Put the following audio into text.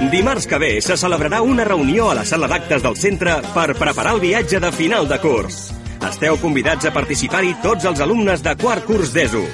Dimarts que ve se celebrarà una reunió a la sala d'actes del centre per preparar el viatge de final de curs. Esteu convidats a participar-hi tots els alumnes de quart curs d'ESO.